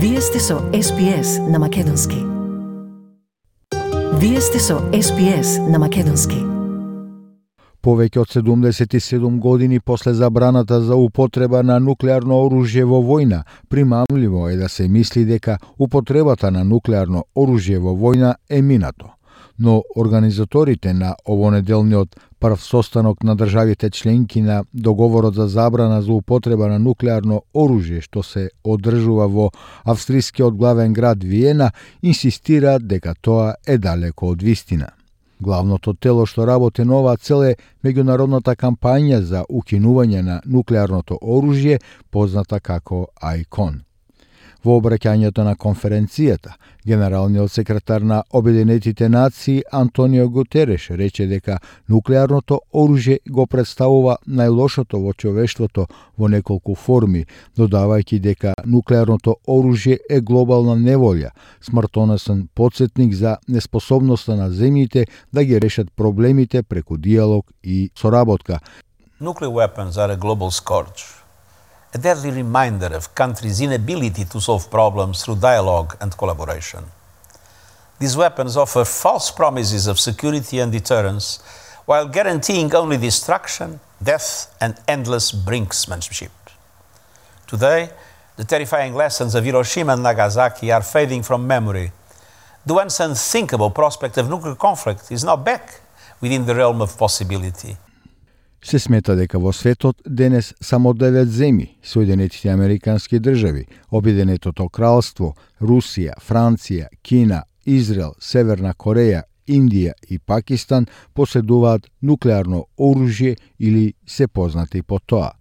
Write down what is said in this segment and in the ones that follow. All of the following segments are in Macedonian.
Вие сте со SPS на Македонски. Вие сте со SPS на Македонски. Повеќе од 77 години после забраната за употреба на нуклеарно оружје во војна, примамливо е да се мисли дека употребата на нуклеарно оружје во војна е минато но организаторите на овонеделниот прв состанок на државите членки на договорот за забрана за употреба на нуклеарно оружје што се одржува во австрискиот главен град Виена инсистираат дека тоа е далеко од вистина. Главното тело што работи на оваа цел е меѓународната кампања за укинување на нуклеарното оружје, позната како ICON. Во обраќањето на конференцијата, генералниот секретар на Обединетите нации Антонио Гутереш рече дека нуклеарното оружје го представува најлошото во човештвото во неколку форми, додавајќи дека нуклеарното оружје е глобална неволја, смртоносен подсетник за неспособноста на земјите да ги решат проблемите преку диалог и соработка. Nuclear weapons are a global scourge. A deadly reminder of countries' inability to solve problems through dialogue and collaboration. These weapons offer false promises of security and deterrence while guaranteeing only destruction, death, and endless brinksmanship. Today, the terrifying lessons of Hiroshima and Nagasaki are fading from memory. The once unthinkable prospect of nuclear conflict is now back within the realm of possibility. Се смета дека во светот денес само девет земји, Соединетите Американски држави, Обединетото кралство, Русија, Франција, Кина, Израел, Северна Кореја, Индија и Пакистан поседуваат нуклеарно оружје или се познати по тоа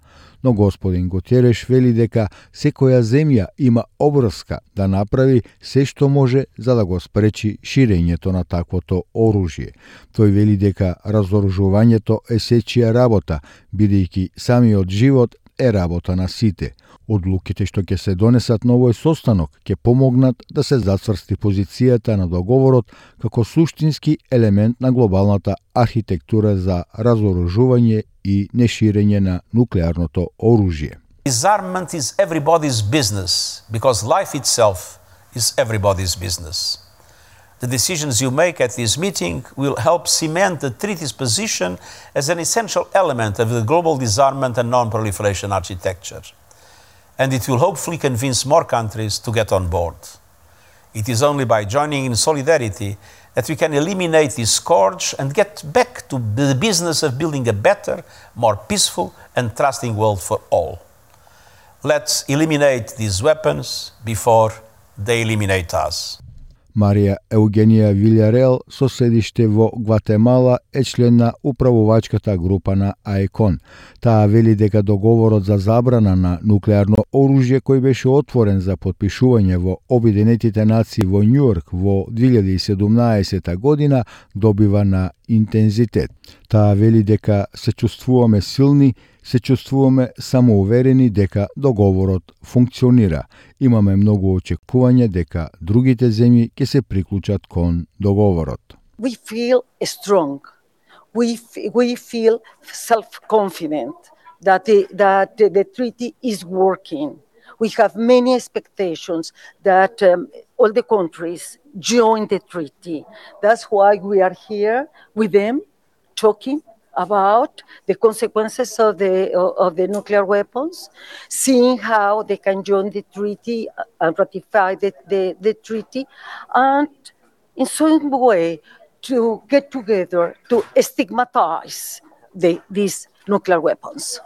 но господин Готереш вели дека секоја земја има обврска да направи се што може за да го спречи ширењето на таквото оружје. Тој вели дека разоружувањето е сечија работа, бидејќи самиот живот е работа на сите. Одлуките што ќе се донесат на овој состанок ќе помогнат да се зацврсти позицијата на договорот како суштински елемент на глобалната архитектура за разоружување и неширење на нуклеарното оружје. Disarmament is everybody's business because life itself is everybody's business. The decisions you make at this meeting will help cement the treaty's position as an essential element of the global disarmament and non proliferation architecture. And it will hopefully convince more countries to get on board. It is only by joining in solidarity that we can eliminate this scourge and get back to the business of building a better, more peaceful, and trusting world for all. Let's eliminate these weapons before they eliminate us. Марија Еугенија Вилјарел со седиште во Гватемала е член на управувачката група на АЕКОН. Таа вели дека договорот за забрана на нуклеарно оружје кој беше отворен за подпишување во Обединетите нации во Њујорк во 2017 година добива на интензитет. Таа вели дека се чувствуваме силни се чувствуваме самоуверени дека договорот функционира. Имаме многу очекување дека другите земји ќе се приклучат кон договорот. We feel strong. We, we feel self-confident that the, that the treaty is working. We have many expectations that um, all the countries join the treaty. That's why we are here with them talking about the consequences of the of the nuclear weapons, seeing how they can join the treaty and ratify the, the, the treaty, and in some way to get together to stigmatize the, these nuclear weapons.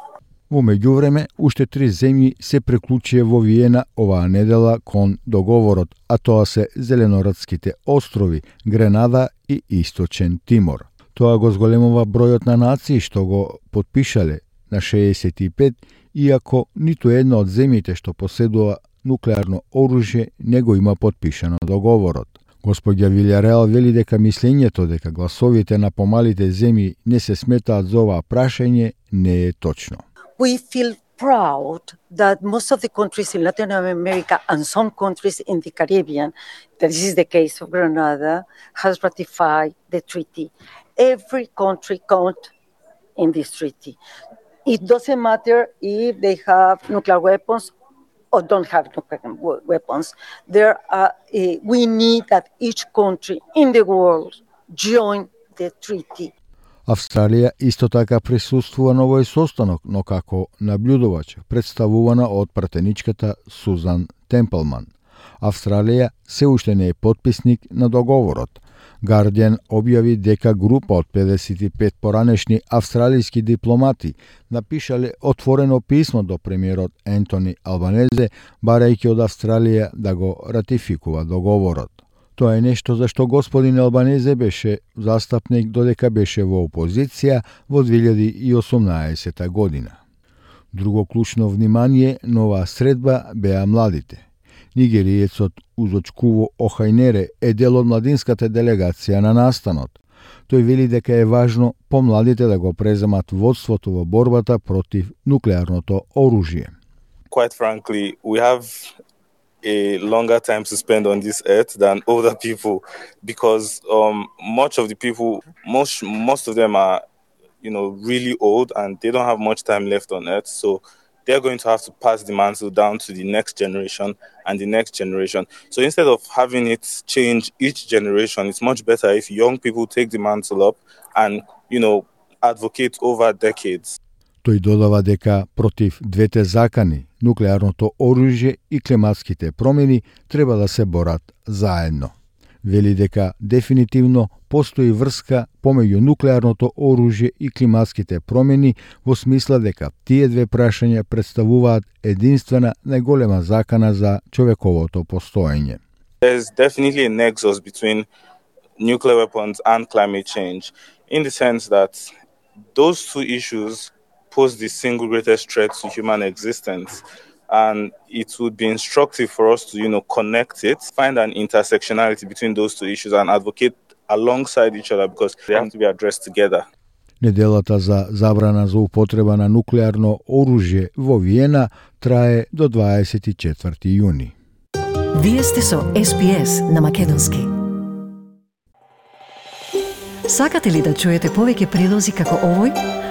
Во меѓувреме, уште три земји се преклучија во Виена оваа недела кон договорот, а тоа се Зеленорадските острови, Гренада и Источен Тимор. Тоа го зголемува бројот на нации што го подпишале на 65, иако ниту една од земјите што поседува нуклеарно оружје не го има подпишано договорот. Господја Вилјареал вели дека мислењето дека гласовите на помалите земји не се сметаат за оваа прашање не е точно. We feel proud that most of the countries in Latin America and some countries in the Caribbean, that this is the case of Grenada, has ratified the treaty every country count in this treaty. It doesn't matter if they have nuclear weapons or don't have nuclear weapons. There are, uh, we need that each country in the world join the treaty. Австралија исто така присуствува на овој состанок, но како наблюдувач, представувана од пратеничката Сузан Темплман. Австралија се уште не е подписник на договорот. Гардијан објави дека група од 55 поранешни австралиски дипломати напишале отворено писмо до премиерот Ентони Албанезе, барајќи од Австралија да го ратификува договорот. Тоа е нешто за што господин Албанезе беше застапник додека беше во опозиција во 2018 година. Друго клучно внимание на оваа средба беа младите – Нигериецот Узочкуво Охајнере е дел од младинската делегација на настанот. Тој вели дека е важно помладите да го преземат водството во борбата против нуклеарното оружје. Quite frankly, we have a longer time to spend on this earth than older people because um, much of the people, most most of them are, you know, really old and they don't have much time left on earth. So they're going to have to pass the mantle down to the next generation and the next generation. So instead of having it change each generation, it's much better if young people take the mantle up and, you know, advocate over decades. Тој додава дека против двете закани, нуклеарното оружје и климатските промени, треба да се борат заедно. Вели дека дефинитивно постои врска помеѓу нуклеарното оружје и климатските промени во смисла дека тие две прашања представуваат единствена најголема закана за човековото постоење. There's definitely a nexus between nuclear weapons and climate change in the sense that those two issues pose the single greatest threat to human existence and it would be instructive for us to you know connect it find an intersectionality between those two issues and advocate alongside each other because they have to be addressed together. Неделата за забрана за употреба на нуклеарно оружје во Виена трае до 24 јуни. Вие сте со SPS на Македонски. Сакате ли да чуете повеќе прилози како овој?